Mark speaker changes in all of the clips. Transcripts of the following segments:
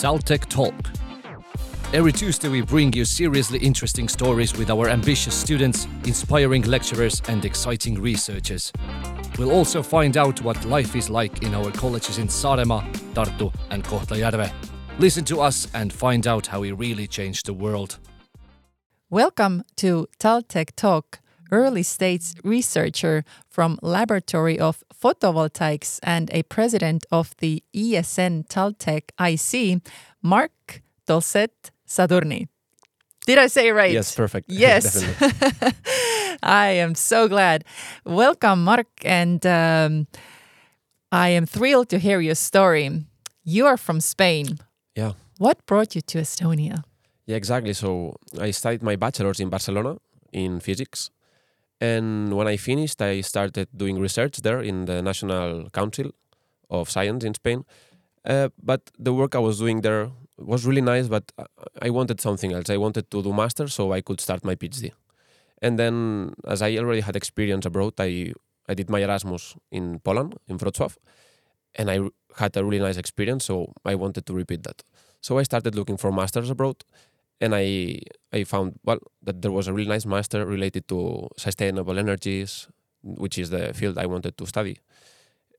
Speaker 1: Taltech Talk. Every Tuesday, we bring you seriously interesting stories with our ambitious students, inspiring lecturers, and exciting researchers. We'll also find out what life is like in our colleges in Saaremaa, Tartu, and Kohtla-Järve. Listen to us and find out how we really changed the world.
Speaker 2: Welcome to Taltech Talk, early stage researcher from Laboratory of Photovoltaics and a president of the ESN Taltech IC, Marc Dolcet Sadurni. Did I say it right?
Speaker 3: Yes, perfect.
Speaker 2: Yes.
Speaker 3: Definitely.
Speaker 2: I am so glad. Welcome, Marc, and um, I am thrilled to hear your story. You are from Spain.
Speaker 3: Yeah.
Speaker 2: What brought you to Estonia?
Speaker 3: Yeah, exactly. So I studied my bachelor's in Barcelona in physics. And when I finished, I started doing research there in the National Council of Science in Spain. Uh, but the work I was doing there was really nice, but I wanted something else. I wanted to do master so I could start my PhD. And then, as I already had experience abroad, I, I did my Erasmus in Poland, in Wrocław, and I had a really nice experience, so I wanted to repeat that. So I started looking for masters abroad, and I I found well that there was a really nice master related to sustainable energies, which is the field I wanted to study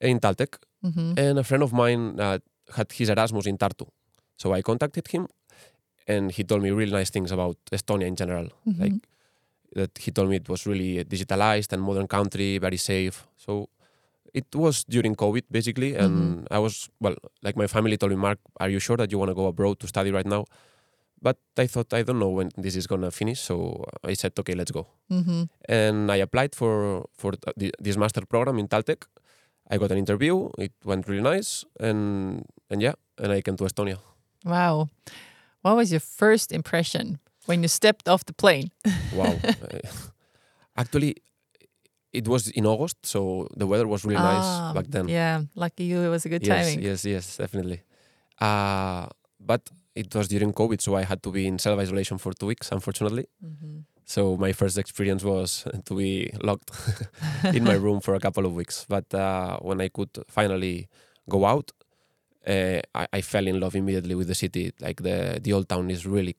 Speaker 3: in Taltech.
Speaker 2: Mhm.
Speaker 3: And a friend of mine uh, had his Erasmus in Tartu, so I contacted him, and he told me really nice things about Estonia in general,
Speaker 2: Mhm.
Speaker 3: like that he told me it was really digitalized and modern country, very safe. So it was during COVID basically, and I was well, like my family told me, Marc, are you sure that you want to go abroad to study right now? But I thought I don't know when this is gonna finish, so I said, okay, let's go.
Speaker 2: Mhm.
Speaker 3: And I applied for for th- this master program in Taltech. I got an interview. It went really nice, and and yeah, and I came to Estonia.
Speaker 2: Wow. What was your first impression when you stepped off the plane?
Speaker 3: Wow. Actually, it was in August, so the weather was really
Speaker 2: Ah,
Speaker 3: nice back then.
Speaker 2: Yeah, lucky you. It was a good
Speaker 3: yes,
Speaker 2: timing.
Speaker 3: yes, yes, definitely. Uh, but it was during COVID, so I had to be in self isolation for two weeks, unfortunately.
Speaker 2: Mhm.
Speaker 3: So my first experience was to be locked in my room for a couple of weeks. But uh, when I could finally go out, uh, I, I fell in love immediately with the city. Like the the old town is really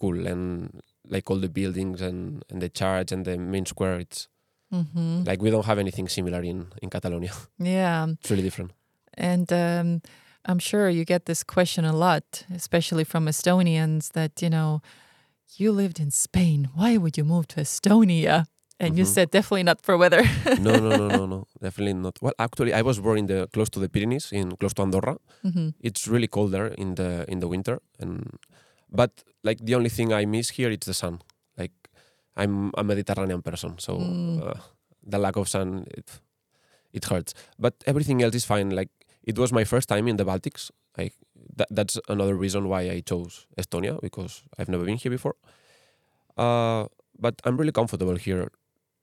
Speaker 3: cool, and like all the buildings and, and the church and the main square. It's
Speaker 2: Mhm.
Speaker 3: like we don't have anything similar in in Catalonia.
Speaker 2: Yeah.
Speaker 3: It's really different.
Speaker 2: And um, I'm sure you get this question a lot, especially from Estonians that, you know, you lived in Spain. Why would you move to Estonia? And you
Speaker 3: Mhm.
Speaker 2: said definitely not for weather.
Speaker 3: No, no, no, no, no, definitely not. Well, actually, I was born in the close to the Pyrenees, in close to Andorra.
Speaker 2: Mhm.
Speaker 3: it's really cold there in the in the winter and but like the only thing i miss here is the sun like i'm a mediterranean person so
Speaker 2: Mm.
Speaker 3: uh, the lack of sun it it hurts but everything else is fine like it was my first time in the baltics. Like that, that's another reason why i chose estonia because i've never been here before. Uh, but i'm really comfortable here.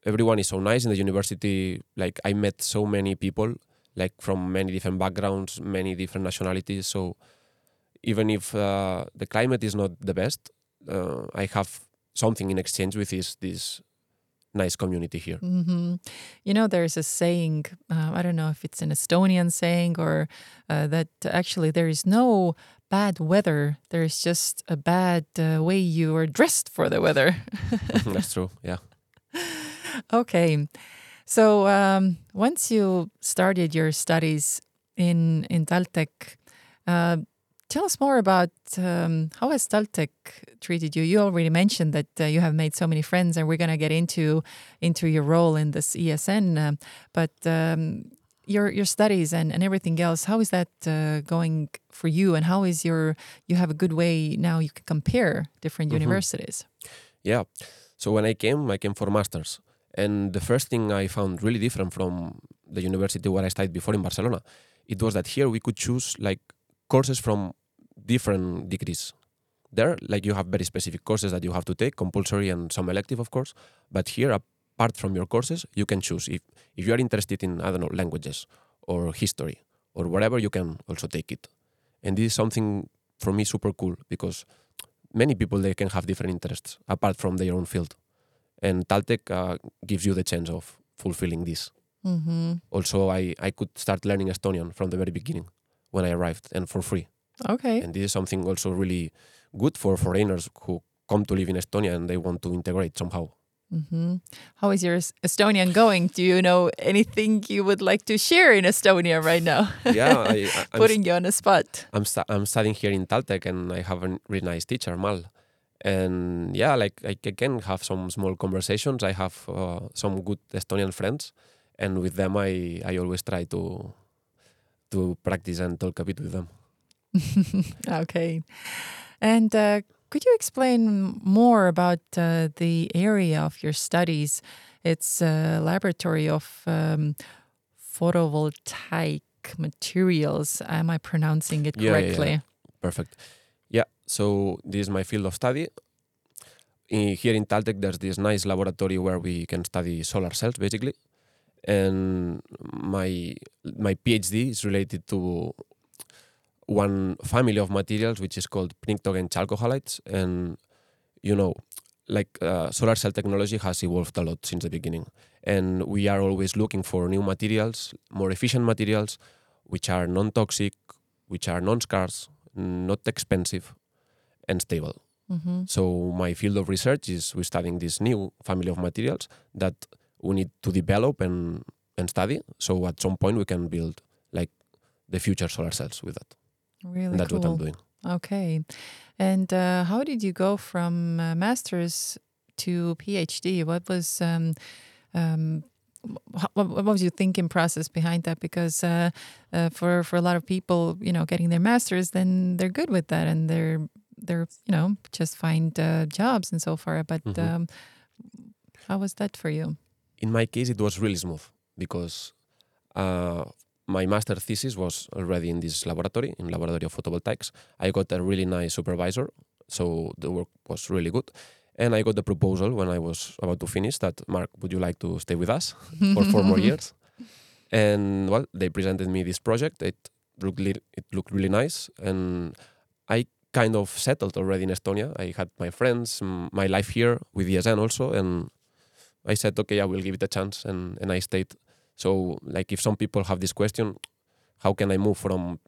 Speaker 3: Everyone is so nice in the university. Like i met so many people like from many different backgrounds, many different nationalities. So even if uh, the climate is not the best, uh, I have something in exchange with this this nice community here.
Speaker 2: hmm You know, there's a saying, uh, I don't know if it's an Estonian saying or uh, that actually there is no bad weather. There's just a bad uh, way you are dressed for the weather.
Speaker 3: That's true. Yeah.
Speaker 2: okay. So um, once you started your studies in, in Taltech, uh, tell us more about um, how has Taltech treated you? You already mentioned that uh, you have made so many friends, and we're going to get into into your role in this ESN. um, but um, your your studies and, and everything else, how is that uh, going for you? And how is your you have a good way now you can compare different
Speaker 3: Mhm.
Speaker 2: universities?
Speaker 3: Yeah. So when I came, I came for masters. And the first thing I found really different from the university where I studied before in Barcelona, it was that here we could choose like courses from different degrees. There, like you have very specific courses that you have to take, compulsory and some elective, of course. But here, apart from your courses, you can choose if if you are interested in I don't know languages or history or whatever, you can also take it. And this is something for me super cool because many people they can have different interests apart from their own field and taltech uh, gives you the chance of fulfilling this
Speaker 2: hmm
Speaker 3: also I, I could start learning estonian from the very beginning when i arrived and for free
Speaker 2: Okay.
Speaker 3: And this is something also really good for foreigners who come to live in Estonia and they want to integrate somehow.
Speaker 2: hmm How is your Estonian going? Do you know anything you would like to share in Estonia right now?
Speaker 3: Yeah, I, I, I'm,
Speaker 2: Putting you on the spot.
Speaker 3: I'm, stu- I'm studying here in Taltech and I have a really nice teacher, Mal. And yeah, like I can have some small conversations. I have uh, some good Estonian friends, and with them I, I always try to to practice and talk a bit with them.
Speaker 2: Okay. And uh, could you explain more about uh, the area of your studies? It's a laboratory of um, photovoltaic materials. Am I pronouncing it
Speaker 3: Yeah, yeah, yeah.
Speaker 2: correctly?
Speaker 3: Perfect. Yeah, so this is my field of study. In, here in Taltech, there's this nice laboratory where we can study solar cells, basically. And my my PhD is related to one family of materials which is called pnictogen chalco halides. And you know, like uh, solar cell technology has evolved a lot since the beginning, and we are always looking for new materials, more efficient materials, which are non-toxic, which are non-scarce, not expensive, and stable.
Speaker 2: hmm
Speaker 3: So my field of research is we're studying this new family of materials that we need to develop and and study. So at some point we can build like the future solar cells with that.
Speaker 2: Really
Speaker 3: And that's
Speaker 2: cool.
Speaker 3: what I'm doing.
Speaker 2: Okay. And uh, how did you go from uh, master's to PhD? What was um, um, what, was your thinking process behind that? Because uh, uh, for for a lot of people, you know, getting their masters, then they're good with that, and they're they're you know just find uh, jobs and so far. But
Speaker 3: Mhm.
Speaker 2: um, how was that for you?
Speaker 3: In my case, it was really smooth because uh, my master thesis was already in this laboratory, in laboratory of photovoltaics. I got a really nice supervisor, so the work was really good. And I got the proposal when I was about to finish that Marc, would you like to stay with us for four more years? And well, they presented me this project. It looked li- it looked really nice, and I kind of settled already in Estonia. I had my friends, my life here with ESN also, and I said, okay, I will give it a chance, and and I stayed. So, like, if some people have this question, how can I move from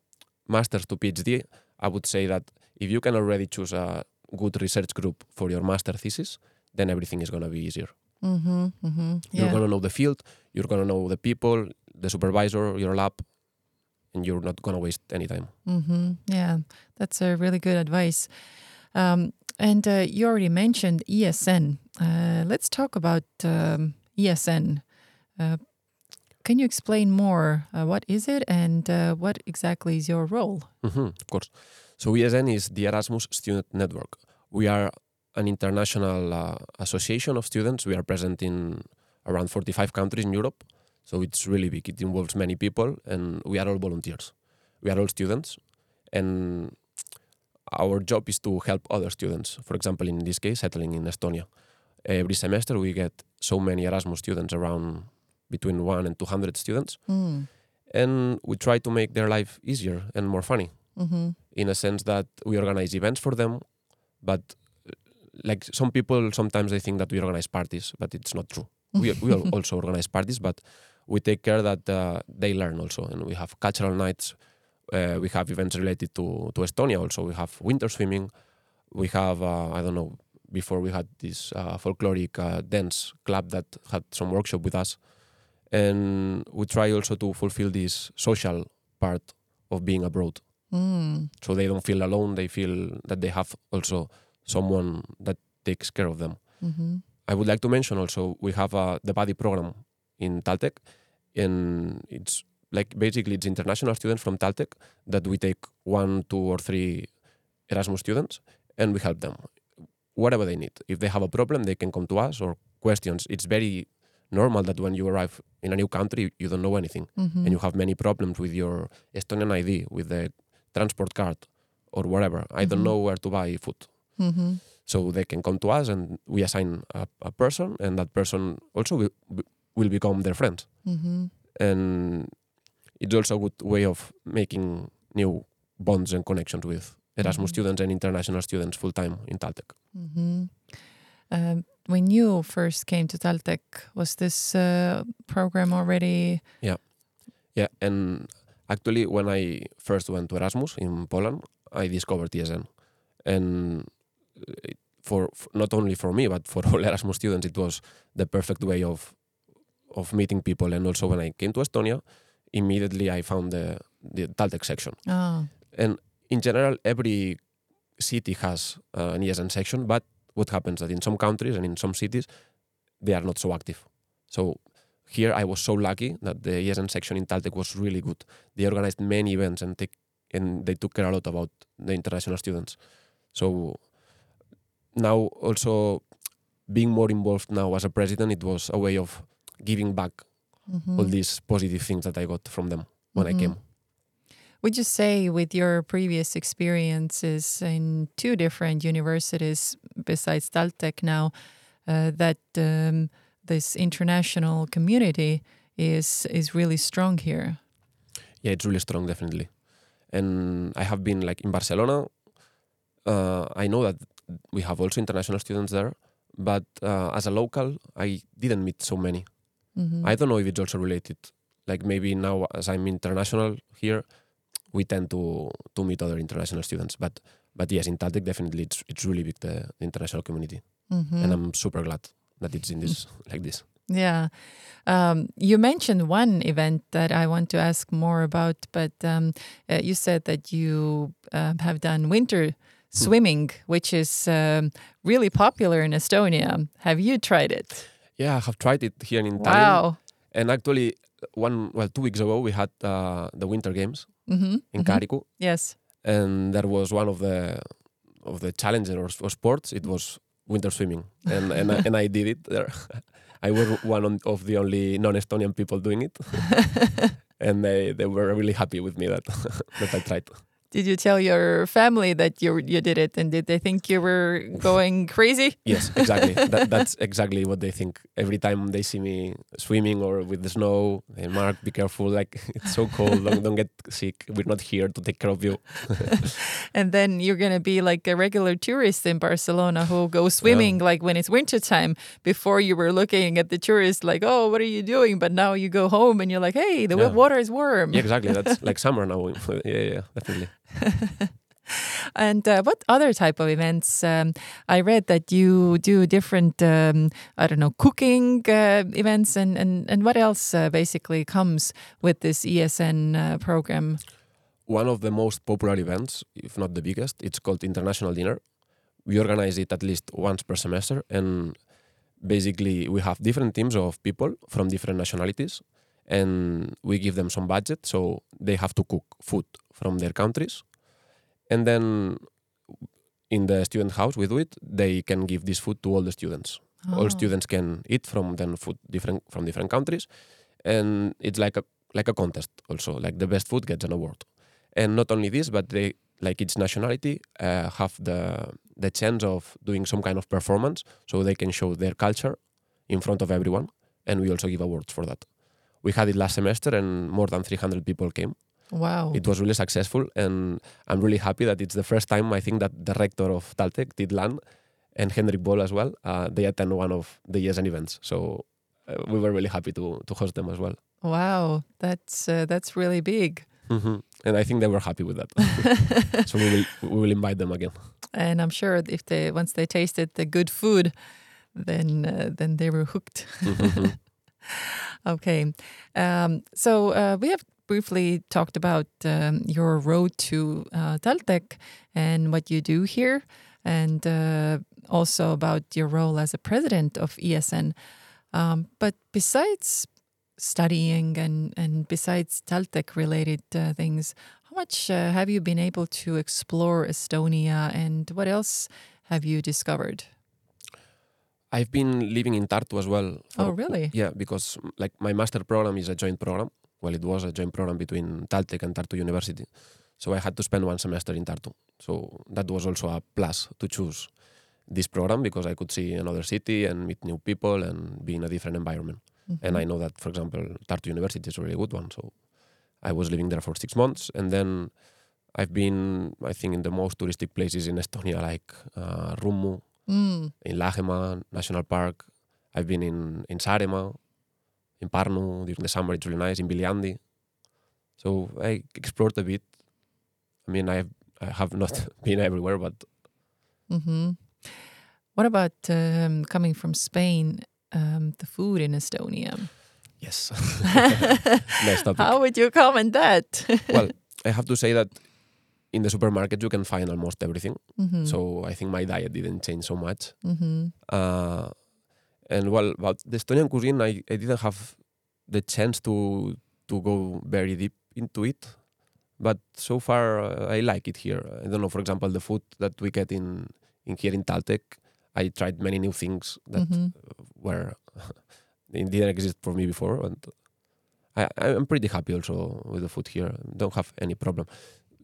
Speaker 3: master's to PhD? I would say that if you can already choose a good research group for your master thesis, then everything is going to be easier.
Speaker 2: Mm-hmm, mm-hmm.
Speaker 3: You're going to know the field, you're going to know the people, the supervisor, your lab, and you're not going to waste any time.
Speaker 2: Mm-hmm. Yeah, that's a really good advice. Um, and uh, you already mentioned ESN. Uh, let's talk about um, ESN. Uh, can you explain more? Uh, what is it, and uh, what exactly is your role?
Speaker 3: Mhm, of course. So ESN is the Erasmus Student Network. We are an international uh, association of students. We are present in around 45 countries in Europe. So it's really big. It involves many people, and we are all volunteers. We are all students, and our job is to help other students. For example, in this case, settling in Estonia. Every semester, we get so many Erasmus students, around between one and 200 students,
Speaker 2: Mm.
Speaker 3: and we try to make their life easier and more funny.
Speaker 2: Mm-hmm.
Speaker 3: in a sense that we organize events for them but uh, like some people sometimes they think that we organize parties but it's not true. We, we also organize parties but we take care that uh, they learn also. And we have cultural nights uh, we have events related to, to estonia also. We have winter swimming. We have uh, i don't know before we had this uh, folkloric uh, dance club that had some workshop with us and we try also to fulfill this social part of being abroad.
Speaker 2: Mm.
Speaker 3: so they don't feel alone they feel that they have also someone that takes care of them.
Speaker 2: Mm-hmm.
Speaker 3: i would like to mention also we have uh, the buddy program in taltech and it's like basically it's international students from taltech that we take one two or three erasmus students and we help them. Whatever they need. If they have a problem they can come to us or questions. It's very normal that when you arrive in a new country you don't know anything
Speaker 2: Mm-hmm.
Speaker 3: and you have many problems with your Estonian ID, with the transport card, or whatever. I don't
Speaker 2: Mhm.
Speaker 3: know where to buy food.
Speaker 2: Mm-hmm.
Speaker 3: So they can come to us and we assign a, a person, and that person also will, will become their friend.
Speaker 2: Mm-hmm.
Speaker 3: And it's also a good way of making new bonds and connections with Erasmus
Speaker 2: Mhm.
Speaker 3: students and international students full time in Taltech.
Speaker 2: Mm-hmm. Um, when you first came to Taltech, was this uh, program already?
Speaker 3: Yeah, yeah. and actually, when I first went to Erasmus in Poland, I discovered ESN, and for, for not only for me but for all Erasmus students, it was the perfect way of of meeting people. And also when I came to Estonia, immediately I found the the Taltech section.
Speaker 2: Oh,
Speaker 3: And in general, every city has uh, an ESN section, but what happens that in some countries and in some cities, they are not so active. So here I was so lucky that the ESN section in Taltech was really good. They organized many events and take, and they took care a lot about the international students. So now also being more involved now as a president, it was a way of giving back
Speaker 2: mhm.
Speaker 3: all these positive things that I got from them when I
Speaker 2: Mhm.
Speaker 3: came.
Speaker 2: Would you say, with your previous experiences in two different universities besides Taltech now, uh, that um, this international community is is really strong here?
Speaker 3: Yeah, it's really strong, definitely. And I have been like in Barcelona. Uh, I know that we have also international students there, but uh, as a local, I didn't meet so many.
Speaker 2: Mhm.
Speaker 3: I don't know if it's also related. Like maybe now, as I'm international here, we tend to to meet other international students. But but yes, in Taltech, definitely, it's it's really big the, the international community,
Speaker 2: Mhm.
Speaker 3: and I'm super glad that it's in this like this.
Speaker 2: Yeah. Um, you mentioned one event that I want to ask more about, but um, uh, you said that you uh, have done winter swimming, which is um, really popular in Estonia. Have you tried it?
Speaker 3: Yeah, I have tried it here in Tallinn.
Speaker 2: Wow.
Speaker 3: And actually, one well, two weeks ago, we had uh, the Winter Games
Speaker 2: hmm
Speaker 3: in Kääriku,
Speaker 2: Yes.
Speaker 3: and that was one of the of the challenges or, or sports. It was winter swimming, and and I, and I did it there. I was one of the only non-Estonian people doing it, and they, they were really happy with me that that I tried.
Speaker 2: Did you tell your family that you you did it, and did they think you were going crazy?
Speaker 3: Yes, exactly. that, that's exactly what they think. Every time they see me swimming or with the snow, they Marc, be careful. Like it's so cold. Don't, don't get sick. We're not here to take care of you.
Speaker 2: And then you're gonna be like a regular tourist in Barcelona who goes swimming like when it's wintertime. Before you were looking at the tourists like, oh, what are you doing? But now you go home and you're like, hey, the
Speaker 3: Yeah.
Speaker 2: water is warm.
Speaker 3: Yeah, exactly. That's like summer now. yeah, yeah, definitely.
Speaker 2: And uh, what other type of events? Um, I read that you do different, um, I don't know, cooking uh, events, and and and what else uh, basically comes with this ESN uh, program?
Speaker 3: One of the most popular events, if not the biggest, it's called International Dinner. We organize it at least once per semester, and basically we have different teams of people from different nationalities, and we give them some budget, so they have to cook food from their countries, and then in the student house we do it. They can give this food to all the students.
Speaker 2: Oh.
Speaker 3: all students can eat from then food different from different countries and it's like a like a contest also like the best food gets an award and not only this but they like each nationality uh, have the the chance of doing some kind of performance so they can show their culture in front of everyone and we also give awards for that we had it last semester and more than 300 people came
Speaker 2: Wow.
Speaker 3: it was really successful and i'm really happy that it's the first time i think that the rector of taltech Tiit Land and Hendrik Voll as well uh, they attend one of the ESN events so uh, we were really happy to, to host them as well
Speaker 2: Wow, that's uh, that's really big.
Speaker 3: Mhm. and i think they were happy with that so we will we will invite them again
Speaker 2: and I'm sure if they once they tasted the good food, then uh, then they were hooked.
Speaker 3: Mhm.
Speaker 2: Okay, um, so uh, we have briefly talked about um, your road to uh, and what you do here, and uh, also about your role as a president of ESN. Um, but besides studying and and besides Taltech related uh, things, how much uh, have you been able to explore Estonia, and what else have you discovered?
Speaker 3: I've been living in tartu as well
Speaker 2: Oh, really?
Speaker 3: yeah because mm, like my master program is a joint program. Well it was a joint program between taltech and tartu university. So i had to spend one semester in tartu. So that was also a plus to choose this program because i could see another city and meet new people and be in a different environment. And i know that for example tartu university is a really good one. So i was living there for six months and then i've been i think in the most touristic places in estonia like uh, rummu
Speaker 2: Mm.
Speaker 3: in Lahemaa National Park. I've been in, in Saaremaa, in Parnu during the summer. It's really nice. In Viljandi. So I explored a bit. I mean, I've I have not been everywhere, but
Speaker 2: hmm What about um, coming from Spain? Um, the food in Estonia.
Speaker 3: yes, nice.
Speaker 2: How would you comment that?
Speaker 3: well, I have to say that in the supermarket you can find almost everything.
Speaker 2: Mhm.
Speaker 3: So I think my diet didn't change so much.
Speaker 2: Mhm.
Speaker 3: Uh, and well, about the Estonian cuisine, I, I didn't have the chance to to go very deep into it. But so far, uh, I like it here. I don't know, for example, the food that we get in, in here in Taltech. I tried many new things that
Speaker 2: Mhm.
Speaker 3: were didn't exist for me before, and I, I'm pretty happy also with the food here. Don't have any problem.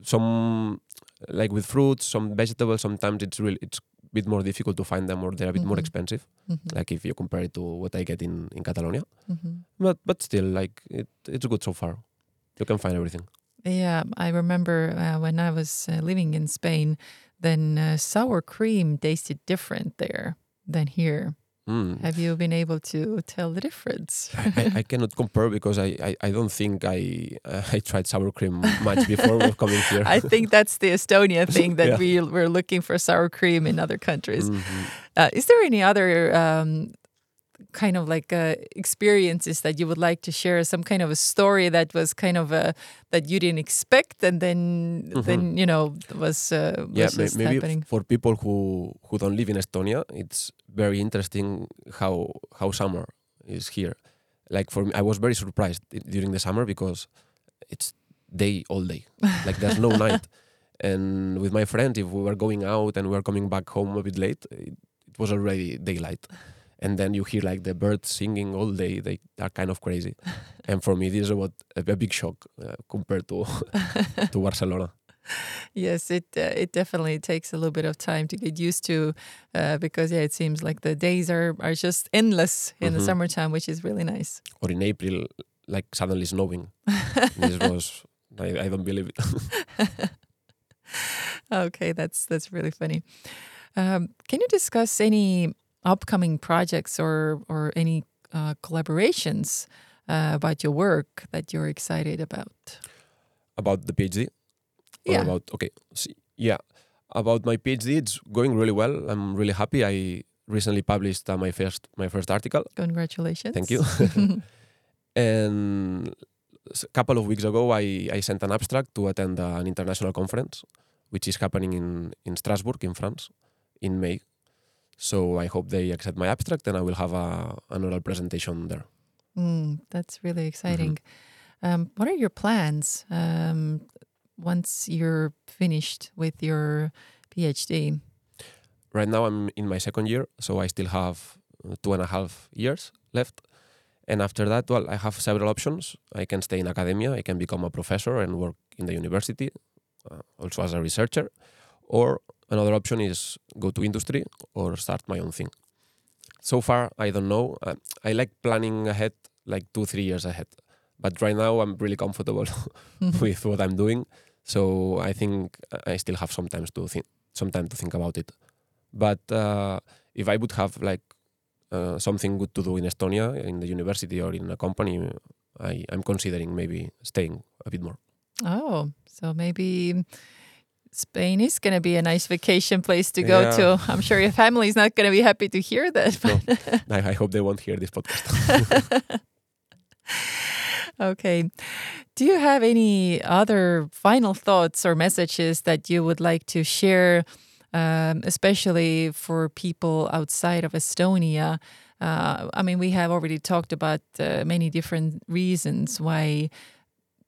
Speaker 3: Some like with fruits, some vegetables. Sometimes it's really it's a bit more difficult to find them, or they're a bit more
Speaker 2: Mhm.
Speaker 3: expensive.
Speaker 2: Mhm.
Speaker 3: Like if you compare it to what I get in in Catalonia,
Speaker 2: Mhm.
Speaker 3: but but still, like it it's good so far. You can find everything.
Speaker 2: Yeah, I remember uh, when I was uh, living in Spain, then uh, sour cream tasted different there than here.
Speaker 3: Mm.
Speaker 2: Have you been able to tell the difference?
Speaker 3: I, I cannot compare because I, I, I don't think I uh, I tried sour cream much before coming here.
Speaker 2: I think that's the Estonia thing that
Speaker 3: Yeah.
Speaker 2: we we're looking for sour cream in other countries.
Speaker 3: Mhm.
Speaker 2: Uh, is there any other um, kind of like uh, experiences that you would like to share? Some kind of a story that was kind of a that you didn't expect, and then then you know was uh, was
Speaker 3: Mm-hmm. yeah, maybe
Speaker 2: happening.
Speaker 3: for people who who don't live in Estonia, it's very interesting how how summer is here. Like for me, I was very surprised during the summer because it's day all day, like there's no night. And with my friends, if we were going out and we were coming back home a bit late, it, it was already daylight. And then you hear like the birds singing all day. They are kind of crazy. and for me, this is what a, big shock uh, compared to to Barcelona.
Speaker 2: Yes, it uh, it definitely takes a little bit of time to get used to, uh, because yeah, it seems like the days are are just endless in the
Speaker 3: Mhm.
Speaker 2: summertime, which is really nice.
Speaker 3: or in April, like suddenly snowing. this was I, I don't believe it.
Speaker 2: Okay, that's that's really funny. Um, can you discuss any upcoming projects or or any uh, collaborations uh, about your work that you're excited about?
Speaker 3: about the PhD. Or
Speaker 2: Yeah.
Speaker 3: About okay. See, yeah. About my PhD, it's going really well. I'm really happy. I recently published uh, my first my first article,
Speaker 2: Congratulations!
Speaker 3: Thank you. and a couple of weeks ago, I, I sent an abstract to attend an international conference, which is happening in in Strasbourg in France in May. So I hope they accept my abstract, and I will have a, an oral presentation there.
Speaker 2: Mm, that's really exciting.
Speaker 3: Mm-hmm.
Speaker 2: Um, what are your plans um, once you're finished with your PhD?
Speaker 3: right now I'm in my second year, so I still have uh, two and a half years left. And after that, well, I have several options. I can stay in academia, I can become a professor and work in the university, uh, also as a researcher. Or another option is go to industry or start my own thing. So far, I don't know. Uh, I like planning ahead, like two, three years ahead. But right now, I'm really comfortable with what I'm doing. So I think I still have some time to think, some time to think about it. But uh, if I would have like uh, something good to do in Estonia, in the university or in a company, I, I'm considering maybe staying a bit more.
Speaker 2: Oh, so maybe Spain is going to be a nice vacation place to go
Speaker 3: Yeah.
Speaker 2: to. I'm sure your family is not going to be happy to hear that.
Speaker 3: No. I, I hope they won't hear this podcast.
Speaker 2: okay. Do you have any other final thoughts or messages that you would like to share, um, especially for people outside of Estonia? Uh, I mean, we have already talked about uh, many different reasons why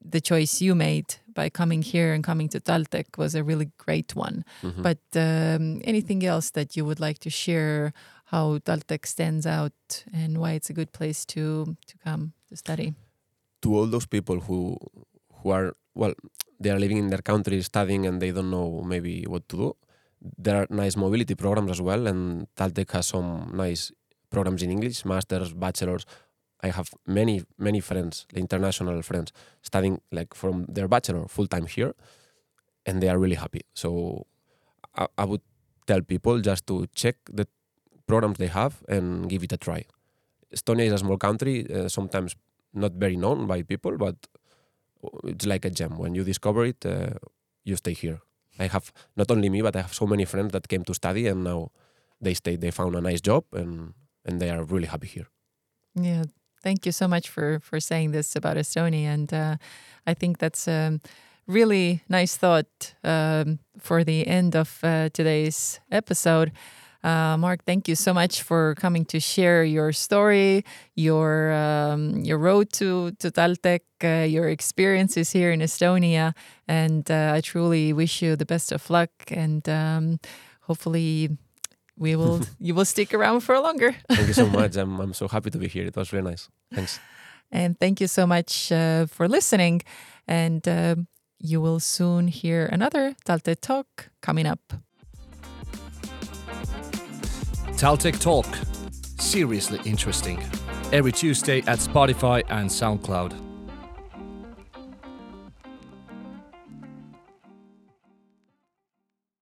Speaker 2: the choice you made by coming here and coming to Taltech was a really great one.
Speaker 3: Mhm.
Speaker 2: But um, anything else that you would like to share, how Taltech stands out and why it's a good place to to come to study?
Speaker 3: to all those people who who are well, they are living in their country studying and they don't know maybe what to do. There are nice mobility programs as well, and Taltech has some nice programs in English, masters, bachelors. I have many many friends, international friends, studying like from their bachelor full time here, and they are really happy. So I, I would tell people just to check the programs they have and give it a try. Estonia is a small country, uh, sometimes not very known by people, but it's like a gem. When you discover it, uh, you stay here. I have not only me, but I have so many friends that came to study and now they stayed. They found a nice job and and they are really happy here.
Speaker 2: Yeah, thank you so much for for saying this about Estonia, and uh, I think that's a really nice thought um, for the end of uh, today's episode. Uh, Marc, thank you so much for coming to share your story, your um, your road to to Taltech, uh, your experiences here in Estonia, and uh, I truly wish you the best of luck. And um, hopefully, we will you will stick around for longer.
Speaker 3: Thank you so much. I'm I'm so happy to be here. It was really nice. Thanks.
Speaker 2: And thank you so much uh, for listening. And uh, you will soon hear another Taltech talk coming up.
Speaker 1: Taltech Talk. Seriously interesting. Every Tuesday at Spotify and SoundCloud.